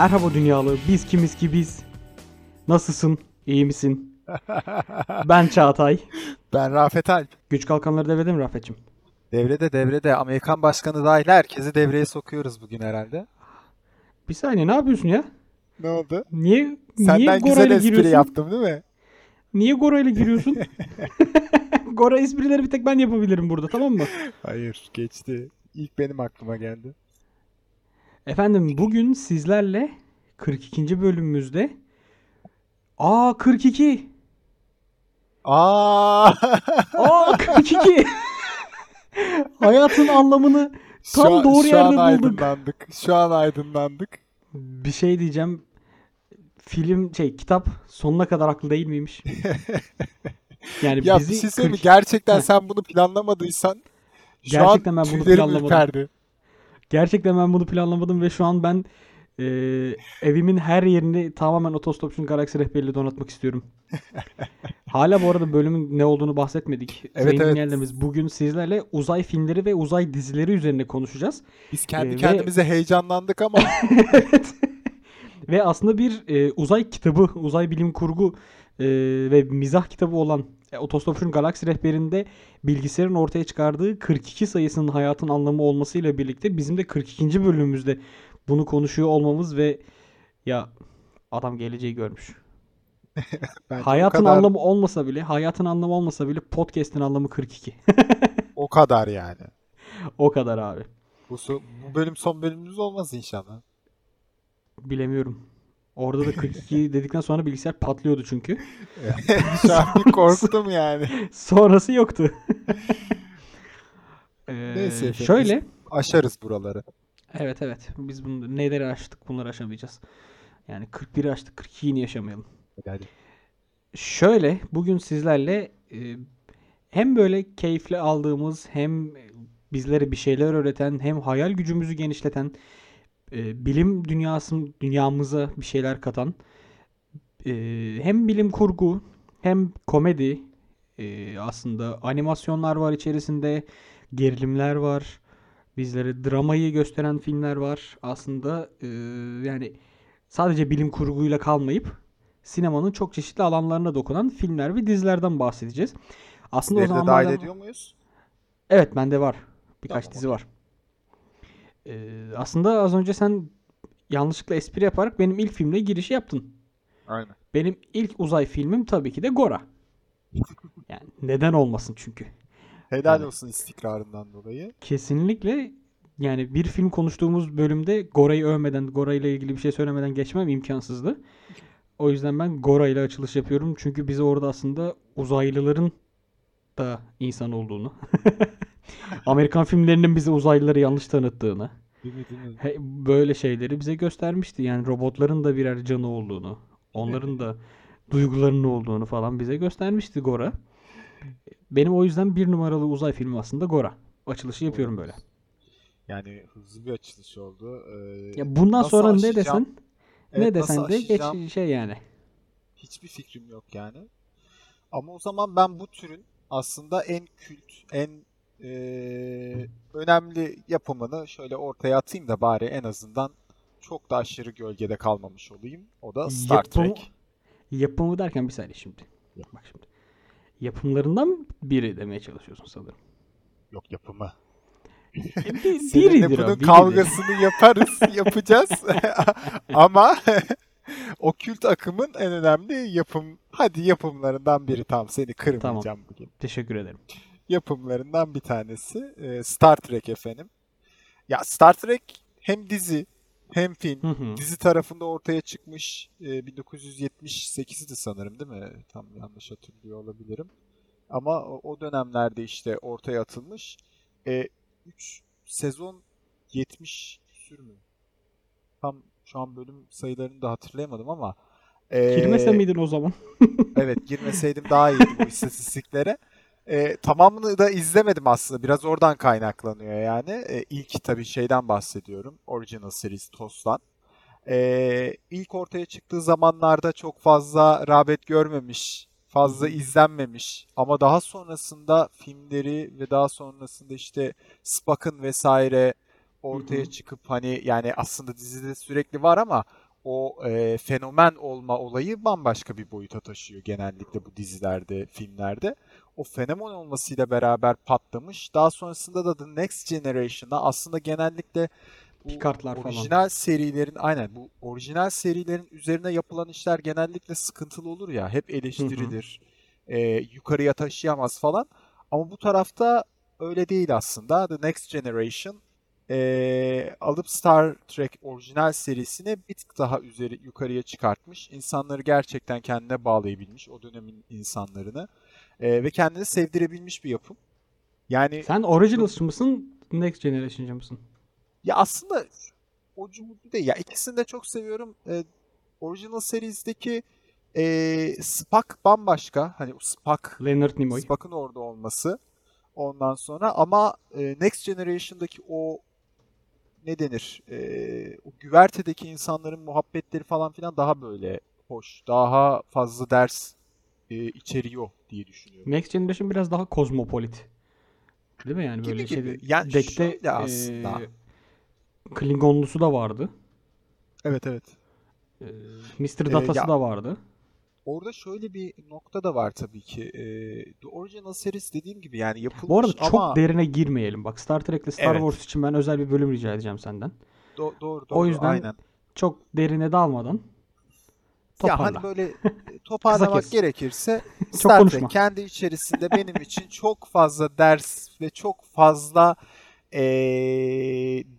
Merhaba dünyalı, biz kimiz ki biz. Nasılsın, iyi misin? ben Çağatay. Ben Rafet Alp. Güç kalkanları devrede mi Rafet'cim? Devrede devrede Amerikan başkanı dahil herkesi devreye sokuyoruz bugün herhalde. Bir saniye ne yapıyorsun ya? Ne oldu? Niye, niye Senden Gora güzel ile espri giriyorsun? yaptım değil mi? Niye Gora ile giriyorsun? Gora esprileri bir tek ben yapabilirim burada tamam mı? Hayır geçti. İlk benim aklıma geldi. Efendim bugün sizlerle 42. bölümümüzde Aa 42. Aa! Aa 42. Hayatın anlamını Şu Tam an- doğru şu an bulduk. aydınlandık. Şu an aydınlandık. bir şey diyeceğim. Film şey kitap sonuna kadar haklı değil miymiş? Yani Ya bizi bir şey söyleyeyim mi? 40 Gerçekten sen bunu planlamadıysan şu Gerçekten an ben bunu planlamadım. ürperdi. Gerçekten ben bunu planlamadım ve şu an ben e, evimin her yerini tamamen otostopçunun galaksi rehberiyle donatmak istiyorum. Hala bu arada bölümün ne olduğunu bahsetmedik. Evet, Sayın evet. dinleyenlerimiz bugün sizlerle uzay filmleri ve uzay dizileri üzerine konuşacağız. Biz kendi Ee, ve- kendimize heyecanlandık ama evet. Ve aslında bir e, uzay kitabı, uzay bilim kurgu e, ve mizah kitabı olan e, Otostopçunun Galaksi Rehberi'nde bilgisayarın ortaya çıkardığı 42 sayısının hayatın anlamı olmasıyla birlikte bizim de 42. bölümümüzde bunu konuşuyor olmamız ve ya adam geleceği görmüş. hayatın kadar, anlamı olmasa bile, hayatın anlamı olmasa bile podcast'in anlamı 42. o kadar yani. o kadar abi. Bu, so- bu bölüm son bölümümüz olmaz inşallah. Bilemiyorum. Orada da 42 dedikten sonra bilgisayar patlıyordu çünkü. Bir korktum yani. Sonrası yoktu. Ee, Neyse efendim, şöyle. Aşarız buraları. Evet evet. Biz bunu neleri aştık bunları aşamayacağız. Yani 41'i aştık 42'yi niye yaşamayalım? Hadi. Şöyle bugün sizlerle e, hem böyle keyifli aldığımız hem bizlere bir şeyler öğreten hem hayal gücümüzü genişleten e, bilim dünyasın dünyamıza bir şeyler katan e, hem bilim kurgu hem komedi e, aslında animasyonlar var içerisinde gerilimler var bizlere dramayı gösteren filmler var aslında e, yani sadece bilim kurguyla kalmayıp sinemanın çok çeşitli alanlarına dokunan filmler ve dizilerden bahsedeceğiz. Aslında o Dizileri de zaman dahil ediyor muyuz? Evet bende var. Birkaç Tamam, dizi var. Ee, aslında az önce sen yanlışlıkla espri yaparak benim ilk filmle girişi yaptın. Aynen. Benim ilk uzay filmim tabii ki de Gora. Yani neden olmasın çünkü. Helal Yani- olsun istikrarından dolayı. Kesinlikle yani bir film konuştuğumuz bölümde Gora'yı övmeden, Gora ile ilgili bir şey söylemeden geçmem imkansızdı. O yüzden ben Gora ile açılış yapıyorum. Çünkü bize orada aslında uzaylıların da insan olduğunu, Amerikan filmlerinin bize uzaylıları yanlış tanıttığını, Değil mi değil mi? he- böyle şeyleri bize göstermişti. Yani robotların da birer canı olduğunu, onların da duygularının olduğunu falan bize göstermişti Gora. Benim o yüzden bir numaralı uzay filmi aslında Gora. Açılışı yapıyorum böyle. Yani hızlı bir açılış oldu. Ee, Ya bundan sonra ne aşacağım? desen Evet, ne desen de geç şey yani. Hiçbir fikrim yok yani. Ama o zaman ben bu türün aslında en kült, en eee, önemli yapımını şöyle ortaya atayım da bari en azından çok da aşırı gölgede kalmamış olayım. O da Star Yapımı- Trek. Yapımı derken bir saniye şimdi. Bak şimdi. Yapımlarından biri demeye çalışıyorsun sanırım. Yok yapımı. E, bir, Seninle o, bunun biridir. kavgasını yaparız, yapacağız. Ama o kült akımın en önemli yapım, hadi yapımlarından biri tam seni kırmayacağım bugün. Teşekkür ederim. Yapımlarından bir tanesi. Ee, Star Trek efendim. Ya Star Trek hem dizi hem film. Hı hı. Dizi tarafında ortaya çıkmış. Ee, 1978'di sanırım değil mi? Tam yanlış hatırlıyor olabilirim. Ama o, dönemlerde işte ortaya atılmış. 3 sezon 70 küsür mü? Tam şu an bölüm sayılarını da hatırlayamadım ama. ee, Girmese miydin o zaman? Evet girmeseydim daha iyiydi bu istatistiklere. Ee, tamamını da izlemedim aslında. Biraz oradan kaynaklanıyor yani. Ee, ilk tabii şeyden bahsediyorum. Original Series TOS'tan. Ee, ilk ortaya çıktığı zamanlarda çok fazla rağbet görmemiş, fazla izlenmemiş. Ama daha sonrasında filmleri ve daha sonrasında işte Spock'ın vesaire ortaya Hı hı. çıkıp hani yani aslında dizide sürekli var ama o e, fenomen olma olayı bambaşka bir boyuta taşıyor genellikle bu dizilerde, filmlerde. O fenomen olmasıyla beraber patlamış. Daha sonrasında da The Next Generation'a aslında genellikle bu Picard'lar falan. orijinal serilerin aynen bu orijinal serilerin üzerine yapılan işler genellikle sıkıntılı olur ya. Hep Hı hı. eleştirilir. e, yukarıya taşıyamaz falan. Ama bu tarafta öyle değil aslında. The Next Generation e, alıp Star Trek orijinal serisini bir tık daha üzeri yukarıya çıkartmış. İnsanları gerçekten kendine bağlayabilmiş o dönemin insanlarını E, ve kendini sevdirebilmiş bir yapım. Yani Sen Originals mısın, Next Generation'cı mısın? ya aslında o cumhurlu değil. Ya ikisini de çok seviyorum. E, Original Series'deki e, Spock bambaşka. Hani Spock, Leonard Nimoy. Spock'ın orada olması. Ondan sonra ama e, Next Generation'daki o ne denir? E, o güvertedeki insanların muhabbetleri falan filan daha böyle hoş. Daha fazla ders e, içeriyor diye düşünüyorum. Next Generation biraz daha kozmopolit. Değil mi yani Gibi böyle gibi. şeyde Yani Dek'te şöyle aslında. Klingonlusu da vardı. Evet evet. Eee Mr. Ee, Data'sı ya- da vardı. Orada şöyle bir nokta da var tabii ki. Ee, The Original Series dediğim gibi yani yapılmış Bu arada çok ama derine girmeyelim. Bak Star Trek'le Star Evet. Wars için ben özel bir bölüm rica edeceğim senden. do- doğru O doğru yüzden aynen. çok derine dalmadan Ya toparla. hani böyle e, toparlamak gerekirse Star. Trek kendi içerisinde benim için çok fazla ders ve çok fazla ee,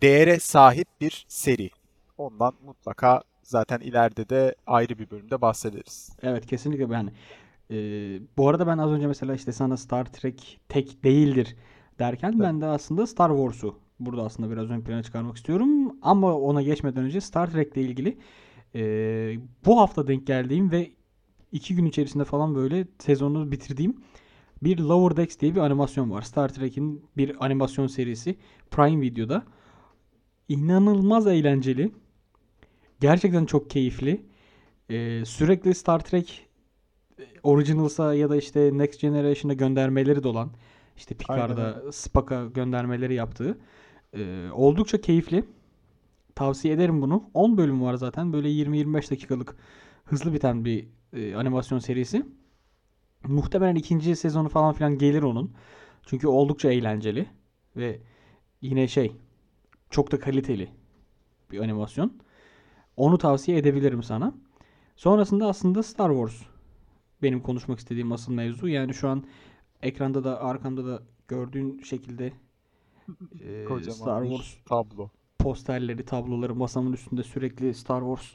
değere sahip bir seri. Ondan mutlaka zaten ileride de ayrı bir bölümde bahsederiz. Evet kesinlikle yani. Eee, bu arada ben az önce mesela işte sana Star Trek tek değildir derken ben de aslında Star Wars'u burada aslında biraz ön plana çıkarmak istiyorum. Ama ona geçmeden önce Star Trek'le ilgili eee, bu hafta denk geldiğim ve iki gün içerisinde falan böyle sezonu bitirdiğim bir Lower Decks diye bir animasyon var. Star Trek'in bir animasyon serisi Prime Video'da. İnanılmaz eğlenceli. Gerçekten çok keyifli. Eee, sürekli Star Trek Originals'a ya da işte Next Generation'a göndermeleri de olan işte Picard'a, Spock'a göndermeleri yaptığı eee, oldukça keyifli. Tavsiye ederim bunu. 10 bölüm var zaten. Böyle 20-25 dakikalık hızlı biten bir eee, animasyon serisi. Muhtemelen ikinci sezonu falan filan gelir onun. Çünkü oldukça eğlenceli ve yine şey çok da kaliteli bir animasyon. Onu tavsiye edebilirim sana. Sonrasında aslında Star Wars benim konuşmak istediğim asıl mevzu. Yani şu an ekranda da arkamda da gördüğün şekilde e, Kocaman Star Wars tablo. Posterleri, tabloları masamın üstünde sürekli Star Wars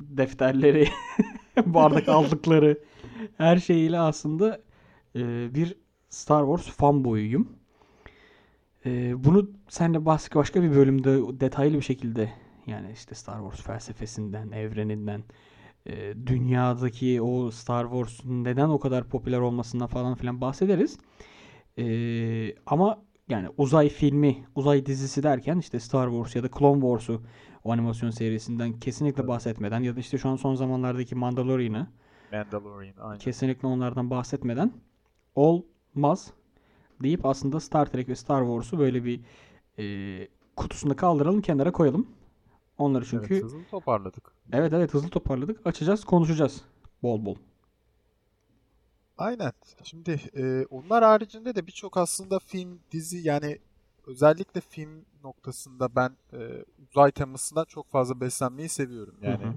defterleri, bardak aldıkları her şeyiyle aslında e, bir Star Wars fanboyuyum. E, bunu seninle bas- başka bir bölümde detaylı bir şekilde yani işte Star Wars felsefesinden, evreninden, e, dünyadaki o Star Wars'un neden o kadar popüler olmasından falan filan bahsederiz. E, ama yani uzay filmi, uzay dizisi derken işte Star Wars ya da Clone Wars'u o animasyon serisinden kesinlikle bahsetmeden ya da işte şu an son zamanlardaki Mandalorian'ı Mandalorian aynen. kesinlikle onlardan bahsetmeden olmaz deyip aslında Star Trek ve Star Wars'u böyle bir e, kutusunda kaldıralım kenara koyalım. Onları çünkü Evet, hızlı toparladık. evet evet hızlı toparladık. Açacağız, konuşacağız bol bol. Aynen. Şimdi e, onlar haricinde de birçok aslında film, dizi yani özellikle film noktasında ben e, uzay temasından çok fazla beslenmeyi seviyorum. Hı Yani hı.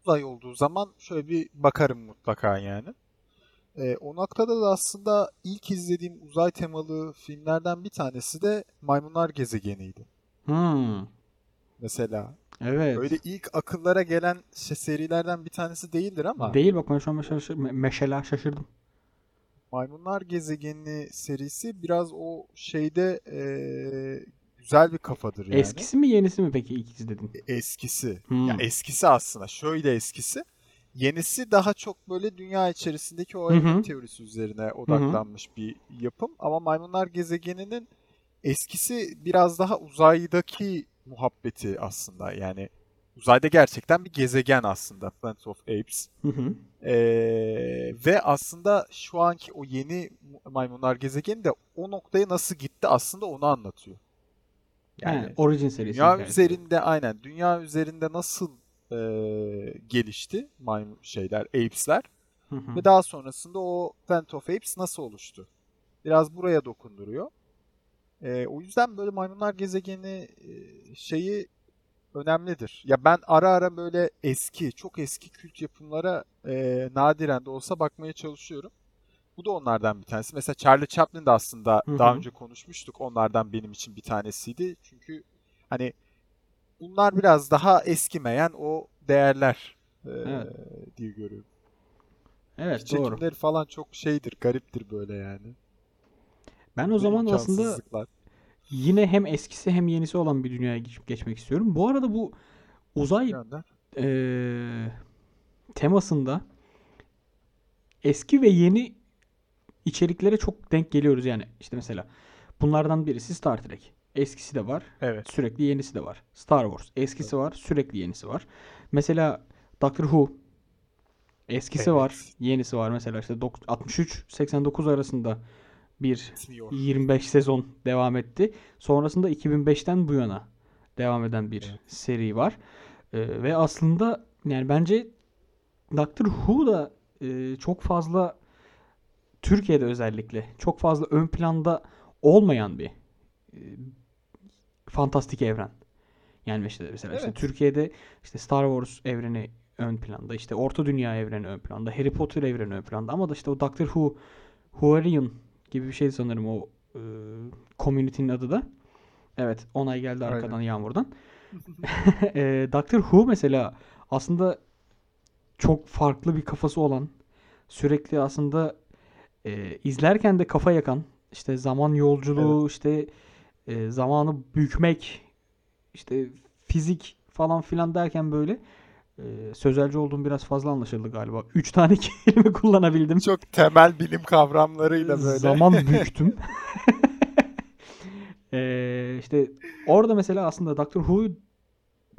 uzay olduğu zaman şöyle bir bakarım mutlaka yani. E, o noktada da aslında ilk izlediğim uzay temalı filmlerden bir tanesi de Maymunlar Gezegeni'ydi. Hmm, Mesela. Evet. Öyle ilk akıllara gelen şey, serilerden bir tanesi değildir ama Değil bak ben şu an mesela şaşır- me- meşela şaşırdım. Maymunlar Gezegeni serisi biraz o şeyde eee, güzel bir kafadır yani. Eskisi mi yenisi mi peki ilk izledin? Eskisi. Hmm. Ya eskisi aslında. Şöyle eskisi. Yenisi daha çok böyle dünya içerisindeki o evrim teorisi üzerine odaklanmış bir yapım. Ama Maymunlar Gezegeni'nin eskisi biraz daha uzaydaki muhabbeti aslında. Yani uzayda gerçekten bir gezegen aslında. Planet of Apes. Hı hı. Ee, ve aslında şu anki o yeni maymunlar gezegeni de o noktaya nasıl gitti aslında onu anlatıyor. Yani He, Origin serisi. dünya hikayesi. üzerinde aynen dünya üzerinde nasıl e, gelişti maymun şeyler, apes'ler Hı hı. ve daha sonrasında o Planet of Apes nasıl oluştu? Biraz buraya dokunduruyor. E, o yüzden böyle maymunlar gezegeni e, şeyi önemlidir. Ya ben ara ara böyle eski, çok eski kült yapımlara e, nadiren de olsa bakmaya çalışıyorum. Bu da onlardan bir tanesi. Mesela Charlie Chaplin de aslında Hı daha önce konuşmuştuk. Onlardan benim için bir tanesiydi. Çünkü hani bunlar biraz daha eskimeyen o değerler e, Evet. diye görüyorum. Evet doğru. Çekimleri falan çok şeydir, gariptir böyle yani. Ben o zaman aslında yine hem eskisi hem yenisi olan bir dünyaya geç- geçmek istiyorum. Bu arada bu uzay Gönder. eee, temasında eski ve yeni içeriklere çok denk geliyoruz yani. İşte mesela bunlardan birisi Star Trek. Eskisi de var, Evet. sürekli yenisi de var. Star Wars eskisi var, sürekli yenisi var. Mesela Doctor Who eskisi Evet. var, yenisi var. Mesela işte dok- 63-89 arasında bir Bitmiyor. 25 sezon devam etti. Sonrasında 2005'ten bu yana devam eden bir Evet. seri var. Ee, ve aslında yani bence Doctor Who da e, çok fazla Türkiye'de özellikle çok fazla ön planda olmayan bir e, fantastik evren. Yani işte mesela işte Evet. Türkiye'de işte Star Wars evreni ön planda, işte Orta Dünya evreni ön planda, Harry Potter evreni ön planda ama da işte o Doctor Who, Whoarian gibi bir şey sanırım o e, community'nin adı da. Evet, onay geldi Aynen. arkadan Yağmur'dan. E, Doctor Who mesela aslında çok farklı bir kafası olan, sürekli aslında e, izlerken de kafa yakan, işte zaman yolculuğu, işte e, zamanı bükmek, işte fizik falan filan derken böyle e, sözelci olduğum biraz fazla anlaşıldı galiba. Üç tane kelime kullanabildim. Çok temel bilim kavramlarıyla böyle. Zaman büktüm. Ee, işte orada mesela aslında Doctor Who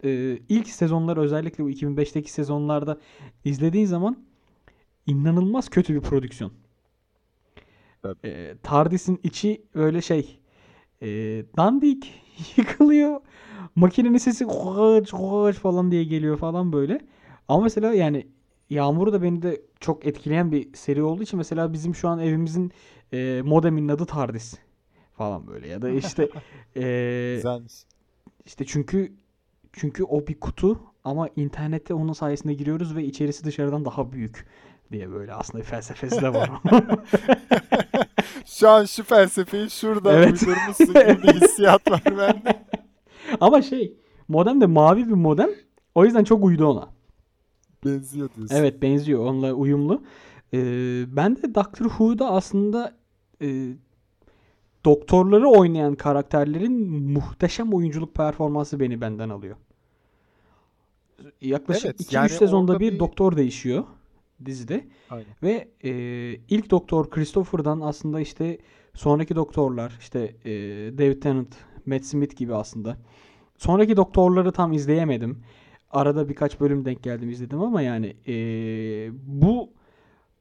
e, ilk sezonlar özellikle bu 2005'teki sezonlarda izlediğin zaman inanılmaz kötü bir prodüksiyon. Tabii. Ee, TARDIS'in içi öyle şey e, dandik yıkılıyor. Makinenin sesi koç koç falan diye geliyor falan böyle. Ama mesela yani Yağmur da beni de çok etkileyen bir seri olduğu için mesela bizim şu an evimizin e, modeminin adı TARDIS falan böyle ya da işte e, Güzelmiş. işte çünkü çünkü o bir kutu ama internette onun sayesinde giriyoruz ve içerisi dışarıdan daha büyük diye böyle aslında bir felsefesi de var. Şu an şu felsefeyi şurada Evet. uydurmuşsun gibi bir hissiyat var bende. ama şey modem de mavi bir modem. O yüzden çok uydu ona. Benziyor diyorsun. Evet benziyor onunla uyumlu. Ee, ben de Doctor Who'da aslında e, doktorları oynayan karakterlerin muhteşem oyunculuk performansı beni benden alıyor. Yaklaşık Evet, 2-3 yani sezonda orada bir bir- doktor değişiyor dizide. Aynen. Ve e, ilk doktor Christopher'dan aslında işte sonraki doktorlar işte e, David Tennant, Matt Smith gibi aslında. Sonraki doktorları tam izleyemedim. Arada birkaç bölüm denk geldim izledim ama yani e, bu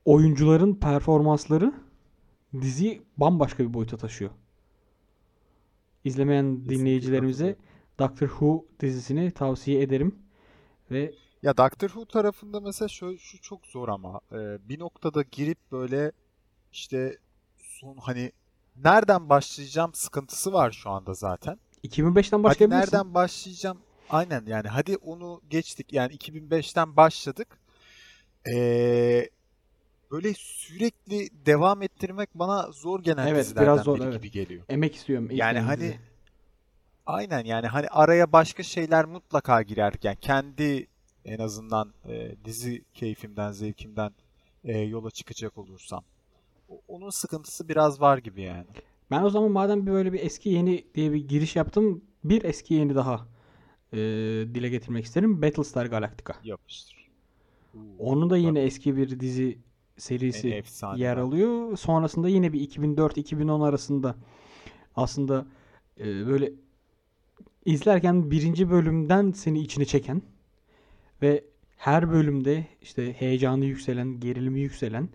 oyuncuların performansları diziyi bambaşka bir boyuta taşıyor. İzlemeyen dinleyicilerimize Doctor Who dizisini tavsiye ederim. Ve Ya Doctor Who tarafında mesela şu, şu çok zor ama e, bir noktada girip böyle işte son hani nereden başlayacağım sıkıntısı var şu anda zaten. 2005'ten Hadi başlayabilirsin. nereden başlayacağım? Aynen yani hadi onu geçtik yani 2005'ten başladık. Ee, böyle sürekli devam ettirmek bana zor gelen Evet, dizilerden biraz zor, biri evet. gibi geliyor. Emek istiyorum. Yani hani dizi. aynen yani hani araya başka şeyler mutlaka girerken kendi en azından e, dizi keyfimden, zevkimden e, yola çıkacak olursam. Onun sıkıntısı biraz var gibi yani. Ben o zaman madem bir böyle bir eski yeni diye bir giriş yaptım, bir eski yeni daha e, dile getirmek isterim. Battlestar Galactica. Yapıştır. Onun da yine Bak, eski bir dizi serisi yer alıyor. Sonrasında yine bir 2004-2010 arasında aslında e, böyle izlerken birinci bölümden seni içine çeken ve her bölümde işte heyecanı yükselen, gerilimi yükselen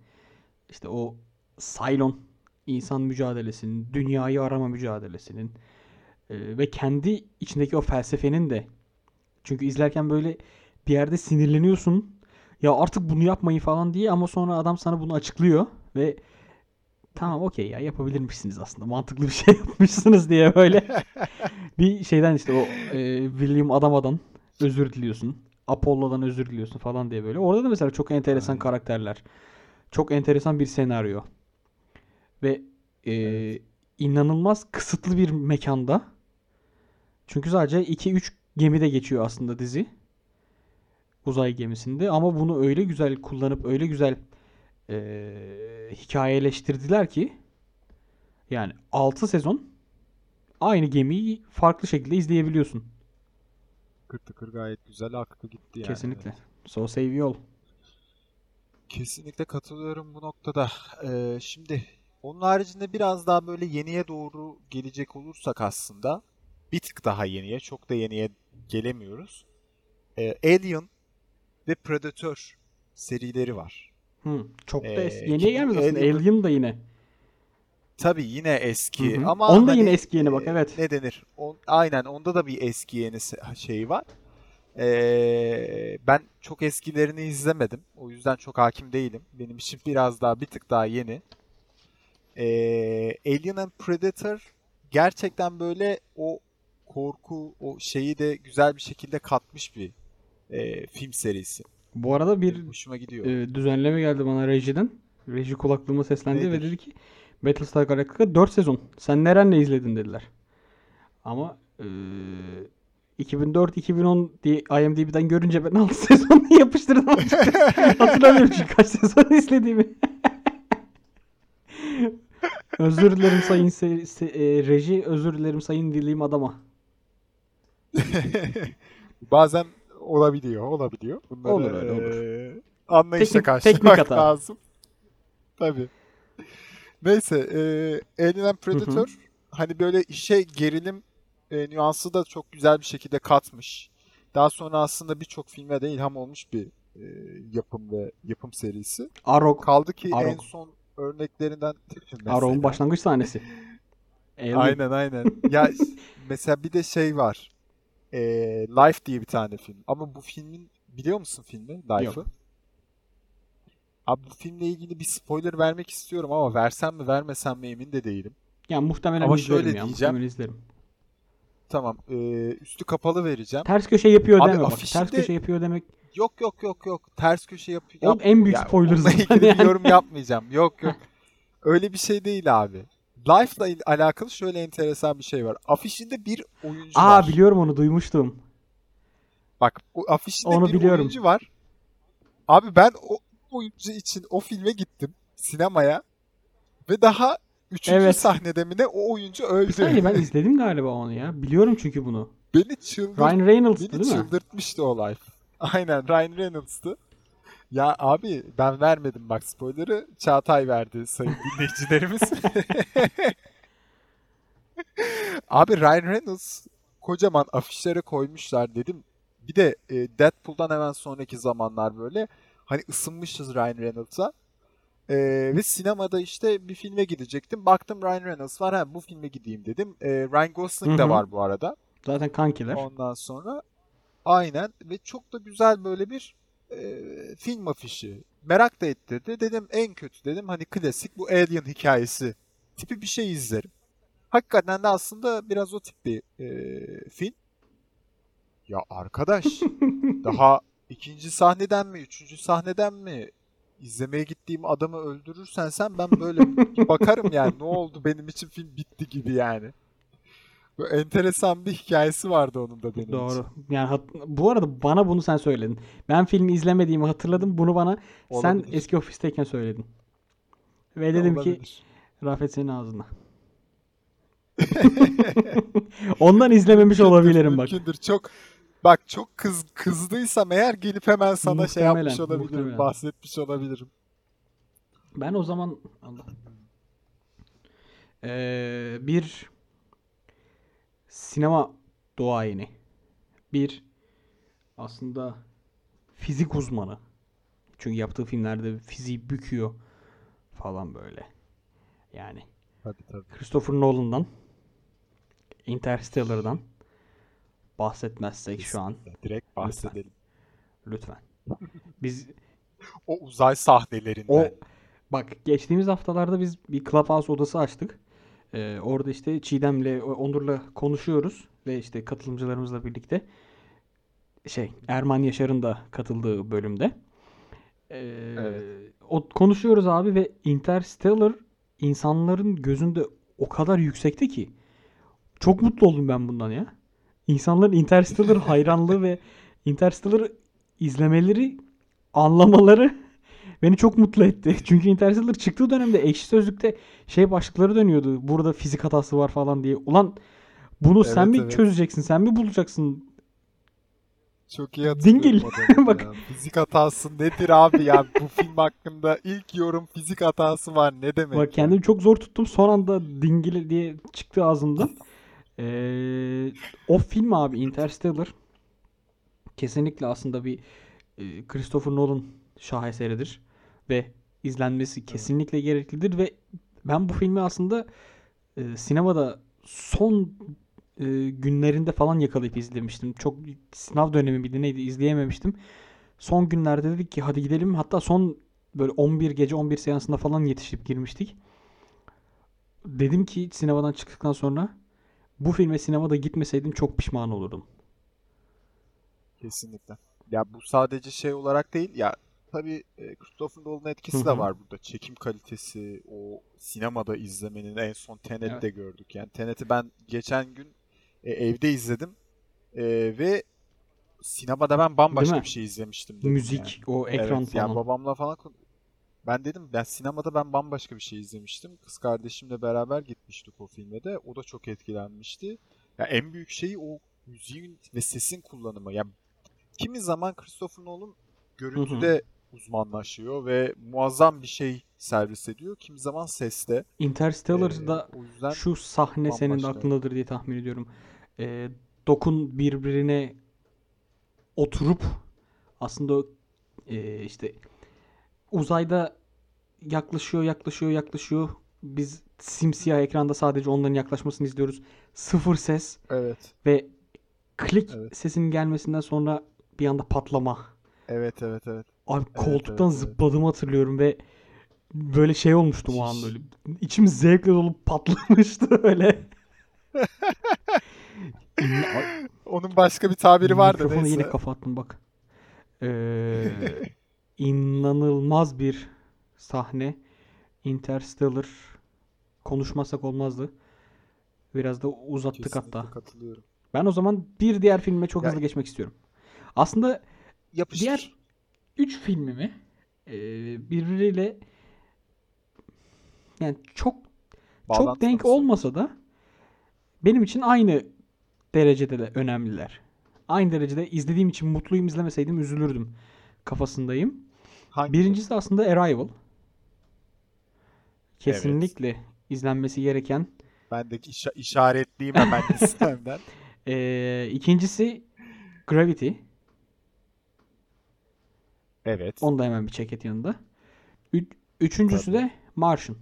işte o Cylon insan mücadelesinin, dünyayı arama mücadelesinin Ee, ve kendi içindeki o felsefenin de çünkü izlerken böyle bir yerde sinirleniyorsun. Ya artık bunu yapmayın falan diye ama sonra adam sana bunu açıklıyor ve tamam okey ya yapabilirmişsiniz aslında. Mantıklı bir şey yapmışsınız diye böyle bir şeyden işte o e, William Adama'dan özür diliyorsun. Apollo'dan özür diliyorsun falan diye böyle. Orada da mesela çok enteresan Aynen. karakterler. Çok enteresan bir senaryo. Ve e, Evet. inanılmaz kısıtlı bir mekanda. Çünkü sadece 2-3 gemide geçiyor aslında dizi. Uzay gemisinde. Ama bunu öyle güzel kullanıp öyle güzel e, hikayeleştirdiler ki yani 6 sezon aynı gemiyi farklı şekilde izleyebiliyorsun. Tıkır tıkır gayet güzel aktı gitti yani. Kesinlikle. Evet. So save you all. Kesinlikle katılıyorum bu noktada. Ee, şimdi onun haricinde biraz daha böyle yeniye doğru gelecek olursak aslında bir tık daha yeniye, çok da yeniye gelemiyoruz. Ee, Alien ve Predator serileri var. Hı, çok da Ee, es- yeniye ki gelmedi aslında. Alien- Alien da yine. Tabii yine eski Hı hı. ama Onda hani, yine eski yeni bak, e, evet. Ne denir? On, aynen onda da bir eski yeni şey var. Ee, ben çok eskilerini izlemedim. O yüzden çok hakim değilim. Benim için biraz daha bir tık daha yeni. Ee, Alien and Predator gerçekten böyle o korku, o şeyi de güzel bir şekilde katmış bir e, film serisi. Bu arada bir Benim hoşuma gidiyor. e, düzenleme geldi bana rejiden. Reji kulaklığıma seslendi ve Nedir? dedi ki Battlestar Galactica 4 sezon. Sen nerenle izledin dediler. Ama e, 2004-2010 diye IMDb'den görünce ben 6 sezonu yapıştırdım. Hatırlamıyorum çünkü kaç sezon izlediğimi. Özür dilerim sayın se- se- e, reji, özür dilerim sayın dileyim adama. Bazen olabiliyor, olabiliyor. Bunları Olur öyle, olur. eee, anlayışla Teknik- karşılamak hata. lazım. Tabii. Neyse, eee Alien Predator hani böyle işe gerilim e, nüansı da çok güzel bir şekilde katmış. Daha sonra aslında birçok filme de ilham olmuş bir e, yapım ve yapım serisi. Arok. Kaldı ki en Arok. son örneklerinden. Arok'un başlangıç sahnesi. Alien. Aynen aynen. Ya mesela bir de şey var. Ee, Life diye bir tane film. Ama bu filmin biliyor musun filmi? Life'ı. Abi bu filmle ilgili bir spoiler vermek istiyorum ama versem mi vermesem mi emin de değilim. Yani muhtemelen Ama izlerim şöyle ya. diyeceğim. Muhtemelen izlerim. Tamam. ee, üstü kapalı vereceğim. Ters köşe yapıyor Abi deme bak. Ters köşe yapıyor demek. Yok yok yok yok. Ters köşe yapıyor. Oğlum en büyük spoiler onunla zaten bir yani. yorum yapmayacağım. Yok yok. Öyle bir şey değil abi. Life'la alakalı şöyle enteresan bir şey var. Afişinde bir oyuncu Aa var. biliyorum onu duymuştum. Bak o afişinde Onu bir biliyorum. oyuncu var. Abi ben o oyuncu için o filme gittim sinemaya ve daha üçüncü Evet. sahnede mi ne o oyuncu Bir öldü. saniye ben izledim galiba onu ya. Biliyorum çünkü bunu. Beni çıldırt, Ryan Reynolds'tı beni değil mi? çıldırtmıştı o life. Aynen Ryan Reynolds'tı. Ya abi ben vermedim bak spoiler'ı Çağatay verdi sayın dinleyicilerimiz. abi Ryan Reynolds kocaman afişlere koymuşlar dedim. Bir de e, Deadpool'dan hemen sonraki zamanlar böyle hani ısınmışız Ryan Reynolds'a. E, ve sinemada işte bir filme gidecektim. Baktım Ryan Reynolds var. Ha, bu filme gideyim dedim. E, Ryan Gosling Hı de var bu arada. Zaten kankiler. Ondan sonra aynen ve çok da güzel böyle bir e, film afişi. Merak da ettirdi. Dedim en kötü dedim hani klasik bu Alien hikayesi tipi bir şey izlerim. Hakikaten de aslında biraz o tip bir e, film. Ya arkadaş daha ikinci sahneden mi üçüncü sahneden mi izlemeye gittiğim adamı öldürürsen sen ben böyle bakarım yani ne oldu benim için film bitti gibi yani. Böyle enteresan bir hikayesi vardı onun da benim için. Doğru. Yani hat- bu arada bana bunu sen söyledin. Ben filmi izlemediğimi hatırladım. Bunu bana sen Olabilir. eski ofisteyken söyledin. Ve dedim ki. Rafet senin ağzına. Ondan izlememiş Mümkündür, olabilirim bak. Mümkündür. Çok bak çok kız kızdıysam eğer gelip hemen sana şey Muhtemelen, yapmış olabilirim, muhtemelen. bahsetmiş olabilirim. Ben o zaman Allah. Ee, bir sinema duayeni. Bir aslında fizik uzmanı. Çünkü yaptığı filmlerde fiziği büküyor falan böyle. Yani Tabii tabii. Christopher Nolan'dan Interstellar'dan bahsetmezsek şu an Direkt bahsedelim. lütfen. Biz O uzay sahnelerinden. o bak geçtiğimiz haftalarda biz bir Clubhouse odası açtık. Ee, orada işte Çiğdem'le Onur'la konuşuyoruz ve işte katılımcılarımızla birlikte şey Erman Yaşar'ın da katıldığı bölümde. Ee, Evet. o konuşuyoruz abi ve Interstellar insanların gözünde o kadar yüksekte ki çok mutlu oldum ben bundan ya. İnsanların Interstellar hayranlığı ve Interstellar izlemeleri, anlamaları beni çok mutlu etti. Çünkü Interstellar çıktığı dönemde Ekşi Sözlük'te şey başlıkları dönüyordu. Burada fizik hatası var falan diye. Ulan bunu sen Evet, mi evet. çözeceksin? Sen mi bulacaksın? Çok iyi hatırlıyorum Dingil. Bak. ya. Fizik hatası nedir abi ya? Bu film hakkında ilk yorum fizik hatası var. Ne demek Bak ya? kendimi çok zor tuttum. Son anda dingili diye çıktı ağzımdan. Ee, o film abi Interstellar kesinlikle aslında bir e, Christopher Nolan şaheseridir ve izlenmesi kesinlikle gereklidir ve ben bu filmi aslında e, sinemada son e, günlerinde falan yakalayıp izlemiştim. Çok sınav dönemi miydi neydi izleyememiştim. Son günlerde dedik ki hadi gidelim. Hatta son böyle 11 gece 11 seansında falan yetişip girmiştik. Dedim ki sinemadan çıktıktan sonra bu filme sinemada gitmeseydim çok pişman olurdum. Kesinlikle. Ya bu sadece şey olarak değil ya tabii e, Christopher Nolan'ın etkisi Hı de hı. var burada. Çekim kalitesi, o sinemada izlemenin en son Tenet'te gördük. Yani Tenet'i ben geçen gün e, evde izledim E, ve sinemada ben bambaşka bir şey izlemiştim dedim Müzik, yani. o ekran Evet, yani falan. babamla falan ben dedim ben sinemada ben bambaşka bir şey izlemiştim. Kız kardeşimle beraber gitmiştik o filme de. O da çok etkilenmişti. Ya en büyük şeyi o müziğin ve sesin kullanımı. Ya kimi zaman Christopher Nolan görüntüde uzmanlaşıyor ve muazzam bir şey servis ediyor. Kimi zaman seste. Interstellar'da Ee, o yüzden şu sahne senin de aklındadır diye tahmin ediyorum. Ee, Dokun birbirine oturup aslında e, işte uzayda yaklaşıyor, yaklaşıyor, yaklaşıyor. Biz simsiyah ekranda sadece onların yaklaşmasını izliyoruz. Sıfır ses evet. ve klik Evet. sesinin gelmesinden sonra bir anda patlama. Evet evet evet. Abi Evet, koltuktan evet, evet. zıpladığımı hatırlıyorum ve böyle şey olmuştum o an böyle. İçim zevkle dolup patlamıştı öyle. Onun başka bir tabiri var da Mikrofonu neyse. yine kapattım bak. Ee, inanılmaz bir sahne. Interstellar konuşmasak olmazdı. Biraz da uzattık Kesinlikle hatta. katılıyorum. Ben o zaman bir diğer filme çok Ya- hızlı geçmek istiyorum. Aslında Yapıştır. Diğer 3 filmimi e, birbiriyle yani çok çok Bağlantılı denk mısın? olmasa da benim için aynı derecede de önemliler. Aynı derecede izlediğim için mutluyum izlemeseydim üzülürdüm kafasındayım. Hangi? Birincisi aslında Arrival. Kesinlikle izlenmesi gereken. Ben de işa- işaretleyeyim hemen listemden. E, ikincisi Gravity. Evet. Onu da hemen bir çeket yanında. Ü- üçüncüsü Tabii. de Martian.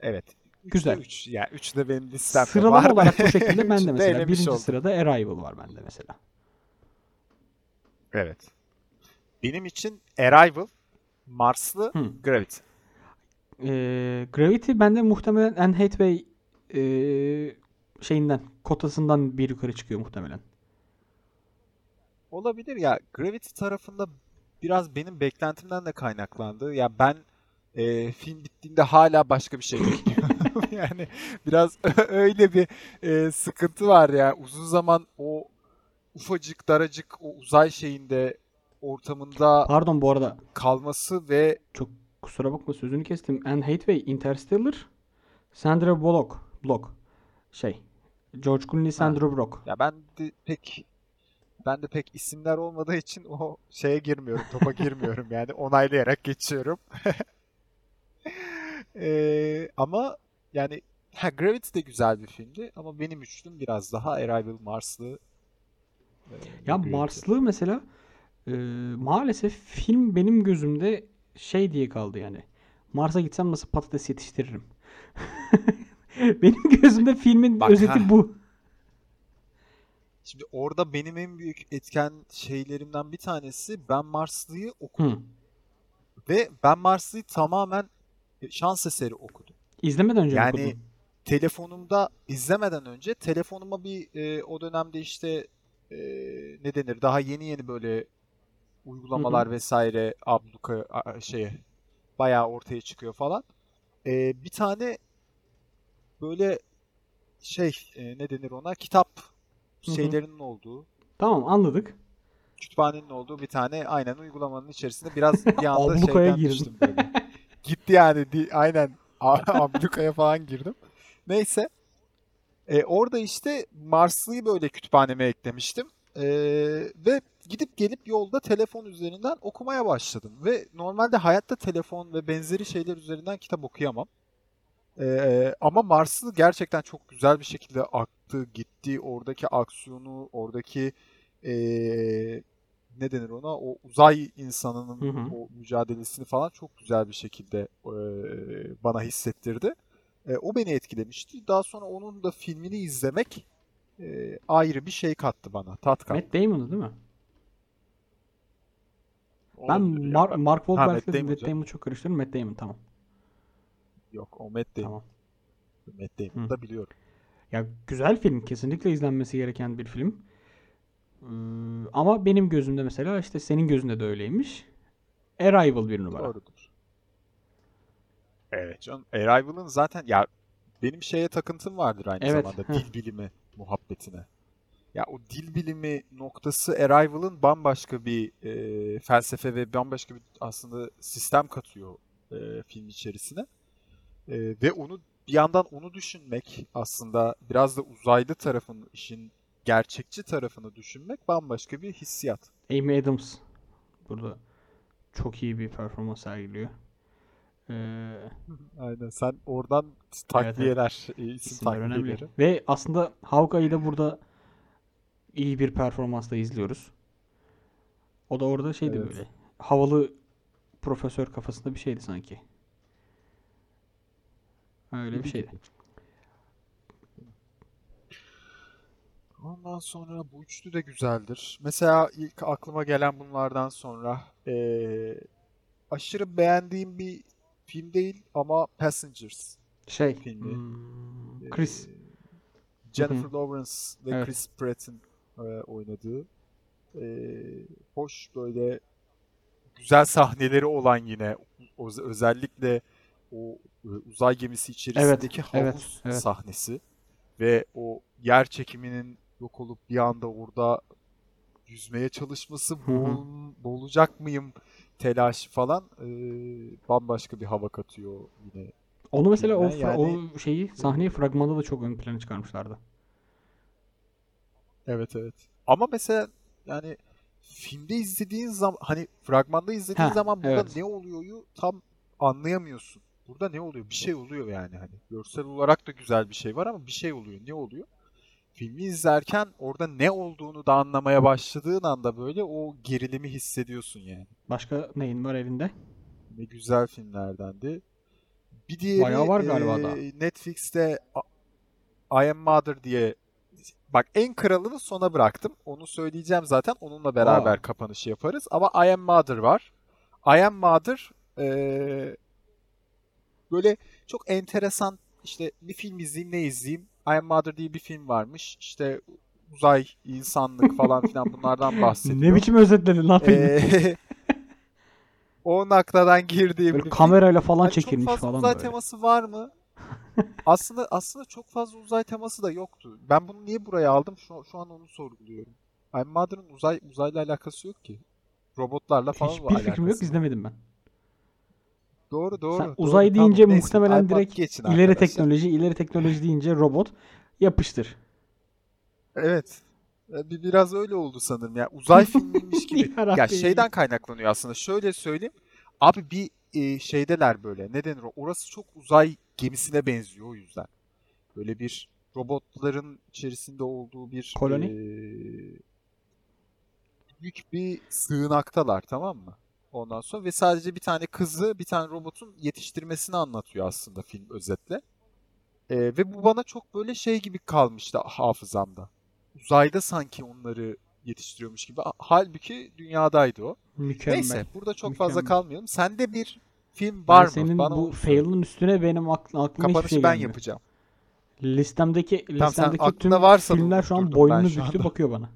Evet. Güzel. Üç. Yani üç de benim listemde Sıralama var. olarak bu şekilde ben de mesela. Birinci oldum. sırada Arrival var bende mesela. Evet. Benim için Arrival, Marslı, Hı. Gravity. Ee, Gravity bende muhtemelen Anne Hathaway ee, şeyinden, kotasından bir yukarı çıkıyor muhtemelen. Olabilir ya. Gravity tarafında biraz benim beklentimden de kaynaklandı. Ya ben e, film bittiğinde hala başka bir şey bekliyorum. yani biraz öyle bir e, sıkıntı var ya. Uzun zaman o ufacık daracık o uzay şeyinde ortamında Pardon bu arada kalması ve çok kusura bakma sözünü kestim. Anne Hathaway Interstellar, Sandra Bullock, Block şey George Clooney, Sandra Bullock. ya ben de pek ben de pek isimler olmadığı için o şeye girmiyorum, topa girmiyorum yani onaylayarak geçiyorum. Ee, ama yani ha, Gravity de güzel bir filmdi ama benim üçlüm biraz daha Arrival Marslı. e, Ya. Marslı mesela e, maalesef film benim gözümde şey diye kaldı yani. Mars'a gitsem nasıl patates yetiştiririm. Benim gözümde filmin Bak, özeti ha. bu. Şimdi orada benim en büyük etken şeylerimden bir tanesi Ben Marslı'yı okudum. Hı. Ve Ben Marslı'yı tamamen şans eseri okudum. İzlemeden önce Yani okudun? telefonumda izlemeden önce telefonuma bir e, o dönemde işte e, ne denir daha yeni yeni böyle uygulamalar vesaire abluka a- şeye bayağı ortaya çıkıyor falan. E, bir tane böyle şey e, ne denir ona kitap şeylerinin olduğu Tamam anladık. kütüphanenin olduğu bir tane aynen uygulamanın içerisinde biraz bir anda şeyden girdin. düştüm böyle. Gitti yani di- aynen ablukaya falan girdim. Neyse. E, orada işte Marslı'yı böyle kütüphaneme eklemiştim. E, ve gidip gelip yolda telefon üzerinden okumaya başladım. Ve normalde hayatta telefon ve benzeri şeyler üzerinden kitap okuyamam. E, ama Marslı gerçekten çok güzel bir şekilde aktı, gitti. Oradaki aksiyonu, oradaki e, ne denir ona? O uzay insanının Hı hı. o mücadelesini falan çok güzel bir şekilde e, bana hissettirdi. E, o beni etkilemişti. Daha sonra onun da filmini izlemek e, ayrı bir şey kattı bana. Tat kattı. Matt Damon'dı değil mi? Ben Olabilir ya. Mar- Mark Ha, Wahlberg'le Matt Matt. Damon'u çok karıştırıyorum. Matt Damon tamam. Yok o Matt Damon. Tamam. Matt Damon'u da biliyorum. Ya güzel film. Kesinlikle izlenmesi gereken bir film. Ee, ama benim gözümde mesela işte senin gözünde de öyleymiş. Arrival bir numara. Doğrudur. Evet canım. Arrival'ın zaten ya benim şeye takıntım vardır aynı Evet, zamanda dil bilimi muhabbetine. Ya o dil bilimi noktası Arrival'ın bambaşka bir e, felsefe ve bambaşka bir aslında sistem katıyor e, film içerisine. E, ve onu bir yandan onu düşünmek aslında biraz da uzaylı tarafın işin gerçekçi tarafını düşünmek bambaşka bir hissiyat. Amy Adams burada çok iyi bir performans sergiliyor. Ee, Aynen sen oradan takviyeler, e, isim isimler önemli. takviyeleri. Ve aslında Hawkeye'yi da burada iyi bir performansla izliyoruz. O da orada şeydi Evet. böyle. Havalı profesör kafasında bir şeydi sanki. Öyle bir şeydi. Ondan sonra bu üçlü de güzeldir. Mesela ilk aklıma gelen bunlardan sonra eee, aşırı beğendiğim bir film değil ama Passengers Şey, filmi. hmm, Chris. Jennifer Lawrence ve Evet. Chris Pratt'in eee, oynadığı eee, hoş böyle güzel sahneleri olan yine özellikle o e, uzay gemisi içerisindeki evet, havuz evet. sahnesi ve o yer çekiminin yok olup bir anda orada yüzmeye çalışması boğul- boğulacak mıyım telaşı falan e, bambaşka bir hava katıyor yine. Onu mesela o, Yani- o şeyi sahneyi fragmanda da çok ön plana çıkarmışlardı. Evet evet. Ama mesela yani filmde izlediğin zaman hani fragmanda izlediğin Ha, zaman burada evet. ne oluyoryu tam anlayamıyorsun. Burada ne oluyor? Bir şey oluyor yani hani. Görsel olarak da güzel bir şey var ama bir şey oluyor. Ne oluyor? Filmi izlerken orada ne olduğunu da anlamaya başladığın anda böyle o gerilimi hissediyorsun yani. Başka neyin var elinde? Ne güzel filmlerdendi. Bir diğeri Bayağı var galiba e, da. Netflix'te I Am Mother diye bak en kralını sona bıraktım. Onu söyleyeceğim zaten. Onunla beraber Aa. kapanışı yaparız. Ama I Am Mother var. I Am Mother e, böyle çok enteresan işte bir film izleyeyim ne izleyeyim. I Am Mother diye bir film varmış. İşte uzay, insanlık falan filan bunlardan bahsediyor. Ne biçim özetledin lan filmi? Ee, o nakladan girdiğim Böyle bir kamerayla falan Hani çekilmiş çok fazla falan uzay böyle. teması var mı? aslında aslında çok fazla uzay teması da yoktu. Ben bunu niye buraya aldım? Şu, şu an onu sorguluyorum. I'm Mother'ın uzay uzayla alakası yok ki. Robotlarla falan Hiçbir fikrim yok izlemedim ben. Doğru doğru. Sen doğru. uzay Tamam, deyince neyse. muhtemelen iPad direkt geçin ileri arkadaşlar. teknoloji, ileri teknoloji deyince robot yapıştır. Evet. E, Bir biraz öyle oldu sanırım. Ya uzay filmiymiş gibi. Ya şeyden kaynaklanıyor aslında. Şöyle söyleyeyim. Abi bir e, şeydeler böyle. Ne denir? Orası çok uzay gemisine benziyor o yüzden. Böyle bir robotların içerisinde olduğu bir Koloni? e, büyük bir sığınaktalar tamam mı? Ondan sonra ve sadece bir tane kızı bir tane robotun yetiştirmesini anlatıyor aslında film özetle. Ee, ve bu bana çok böyle şey gibi kalmıştı hafızamda. Uzayda sanki onları yetiştiriyormuş gibi. Halbuki dünyadaydı o. Mükemmel. Neyse burada çok fazla Mükemmel. kalmayalım. Sende bir film var mı? senin Bana bu söyle. fail'ın üstüne benim akl- aklıma hiçbir Kapanışı şey ben gelmiyor. yapacağım. Listemdeki Tamam, listemdeki tüm varsa filmler şu an boynunu büktü bakıyor bana.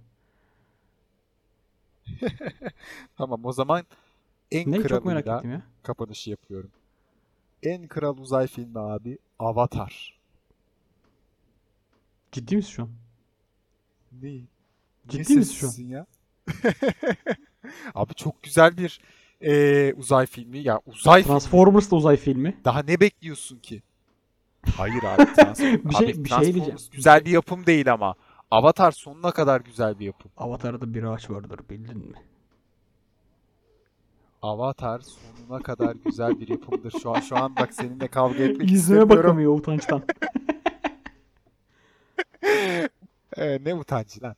Tamam o zaman en Ne çok merak ettim ya. kapanışı yapıyorum. En kral uzay filmi abi Avatar. Ciddi misin şu an? Ne? Ciddi misin şu an? ya? Abi çok güzel bir eee, uzay filmi. Ya uzay filmi. Transformers da uzay filmi. Daha ne bekliyorsun ki? Hayır abi. Trans- Bir şey- abi, bir şey Transformers diyeceğim. Güzel bir yapım değil ama. Avatar sonuna kadar güzel bir yapım. Avatar'da bir ağaç vardır bildin mi? Avatar sonuna kadar güzel bir yapımdır. Şu an şu an bak seninle kavga etmek Yüzüme istemiyorum. bakamıyor utançtan. Ee, ne utancı lan.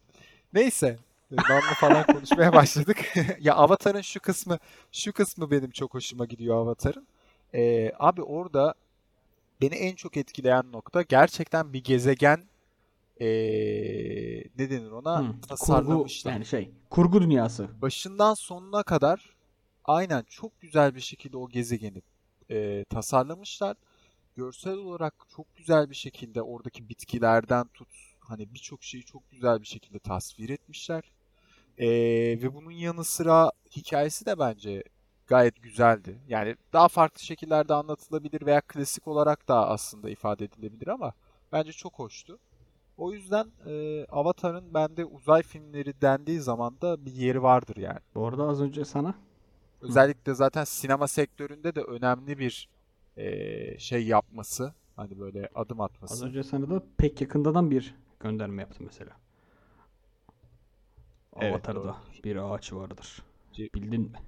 Neyse. Namlu falan konuşmaya başladık. ya Avatar'ın şu kısmı şu kısmı benim çok hoşuma gidiyor Avatar'ın. Ee, abi orada beni en çok etkileyen nokta gerçekten bir gezegen ee, ne denir ona kurgu tasarlamışlar. yani şey kurgu dünyası. Başından sonuna kadar aynen çok güzel bir şekilde o gezegeni ee, tasarlamışlar. Görsel olarak çok güzel bir şekilde oradaki bitkilerden tut hani birçok şeyi çok güzel bir şekilde tasvir etmişler. Ee, ve bunun yanı sıra hikayesi de bence gayet güzeldi. Yani daha farklı şekillerde anlatılabilir veya klasik olarak da aslında ifade edilebilir ama bence çok hoştu. O yüzden e, Avatar'ın bende uzay filmleri dendiği zaman da bir yeri vardır yani. Bu arada az önce sana Özellikle zaten sinema sektöründe de önemli bir e, şey yapması, hani böyle adım az atması. önce sana da pek yakındadan bir gönderme yaptım mesela. Evet, Avatar'da doğru. bir ağaç vardır. Ce- Bildin mi?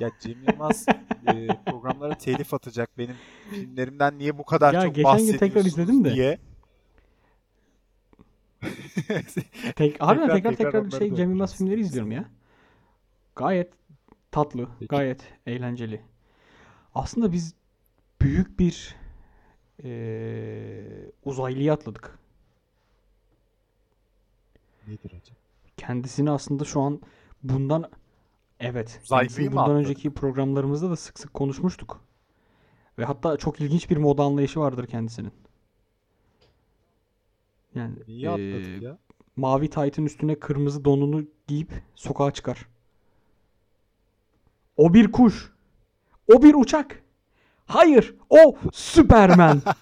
Ya Cem Yılmaz e, programlara telif atacak benim filmlerimden niye bu kadar Ya çok geçen gün tekrar bahsediyorsunuz izledim de. diye. Tek, harbiden Tekrar tekrar tekrar tekrar şey Cem Yılmaz filmleri izliyorum ya. Gayet tatlı, Peki. gayet eğlenceli. Aslında biz büyük bir eee uzaylıyı atladık. Nedir acaba? Kendisini aslında şu an bundan evet, Uzaylıyı bundan atladık? önceki programlarımızda da sık sık konuşmuştuk. Ve hatta çok ilginç bir moda anlayışı vardır kendisinin. Yani Niye eee, ya? mavi taytın üstüne kırmızı donunu giyip sokağa çıkar. O bir kuş. O bir uçak. Hayır, o Süpermen.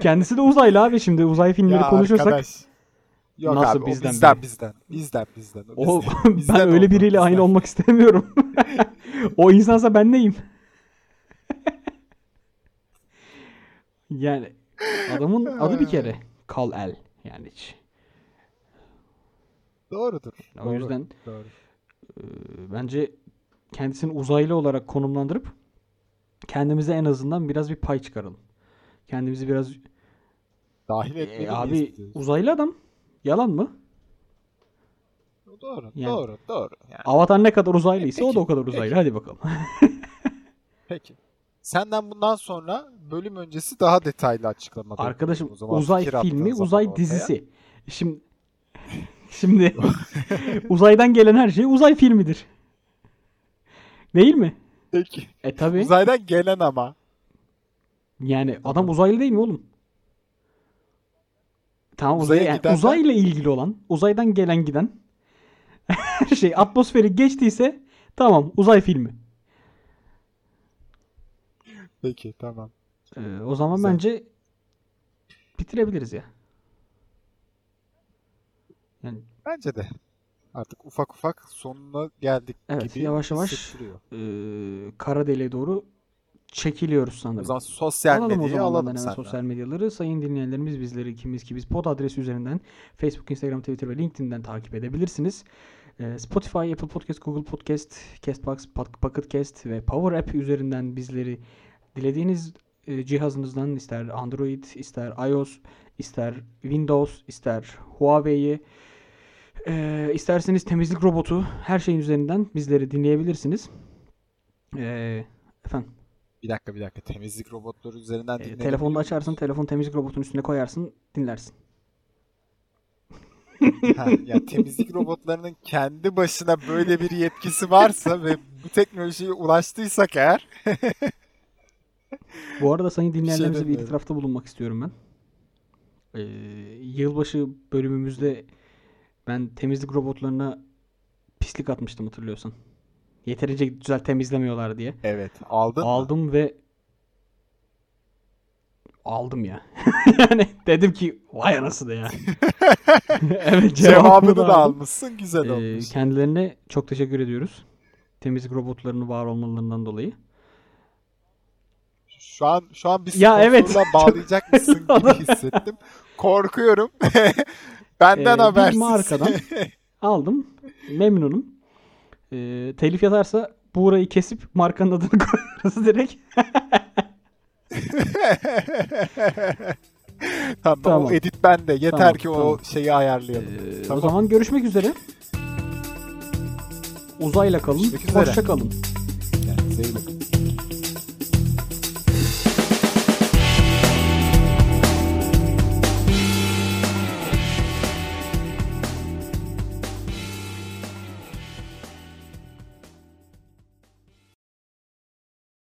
Kendisi de uzaylı abi şimdi uzay filmleri Ya konuşursak. arkadaş. Yok Nasıl abi, bizden bizden biri? bizden. Bizden bizden. O bizden- ben bizden öyle biriyle aynı bizden. olmak istemiyorum. O insansa ben neyim? Yani adamın adı bir kere Kal-El yani hiç. Doğrudur. O doğru, yüzden doğru. E, bence kendisini uzaylı olarak konumlandırıp kendimize en azından biraz bir pay çıkaralım. Kendimizi biraz Dahil E, etmeli abi miyiz diyorsun? uzaylı adam yalan mı? Doğru, Yani- doğru, doğru. Yani, Avatar ne kadar uzaylıysa o Peki, da o kadar uzaylı. Hadi bakalım. peki. Senden bundan sonra bölüm öncesi daha detaylı açıklama Arkadaşım o zaman uzay filmi, uzay ortaya. dizisi. Şimdi şimdi uzaydan gelen her şey uzay filmidir. Değil mi? Peki. E tabi. Uzaydan gelen ama. Yani adam uzaylı değil mi oğlum? Tamam uzay, Uzaya yani uzayla ilgili olan, uzaydan gelen giden her şey atmosferi geçtiyse tamam uzay filmi. Peki, tamam. Ee, o zaman Güzel. bence bitirebiliriz ya. Yani Bence de. Artık ufak ufak sonuna geldik Evet, gibi yavaş yavaş e, kara deliğe doğru çekiliyoruz O sanırım. zaman sosyal Alalım o medyayı zaman alalım hemen sosyal medyaları. Sayın dinleyenlerimiz bizleri ikimiz ki biz pod adresi üzerinden Facebook, Instagram, Twitter ve LinkedIn'den takip edebilirsiniz. Ee, Spotify, Apple Podcast, Google Podcast, Castbox, Pock- Pocket Cast ve Power App üzerinden bizleri dilediğiniz e, cihazınızdan ister Android, ister iOS, ister Windows, ister Huawei'yi e, isterseniz temizlik robotu her şeyin üzerinden bizleri dinleyebilirsiniz. E, efendim Bir dakika bir dakika. Temizlik robotları üzerinden E, telefonda miyiz? açarsın, telefon temizlik robotunun üstüne koyarsın, dinlersin. Ha, ya temizlik robotlarının kendi başına böyle bir yetkisi varsa ve bu teknolojiye ulaştıysak eğer Bu arada sayın dinleyenlerimize bir itirafta bulunmak istiyorum ben. Ee, yılbaşı bölümümüzde ben temizlik robotlarına pislik atmıştım hatırlıyorsan. Yeterince güzel temizlemiyorlar diye. evet aldın mı? Aldım ve aldım ya. yani dedim ki vay anasını ya. evet Cevabını da aldım. almışsın. Güzel Ee, olmuş. kendilerine çok teşekkür ediyoruz. Temizlik robotlarının var olmalarından dolayı. Şu an şu an bir Ya evet. sponsorla bağlayacak mısın gibi hissettim. Korkuyorum. Benden Ee, bir habersiz. markadan aldım. Memnunum. Ee, telif yatarsa Buğra'yı kesip markanın adını koyarız direkt. tamam, Tamam. o edit bende. Yeter Tamam, ki o tamam. şeyi ayarlayalım. Ee, Tamam. O zaman görüşmek üzere. Uzayla kalın. Hoşça kalın. Bakın.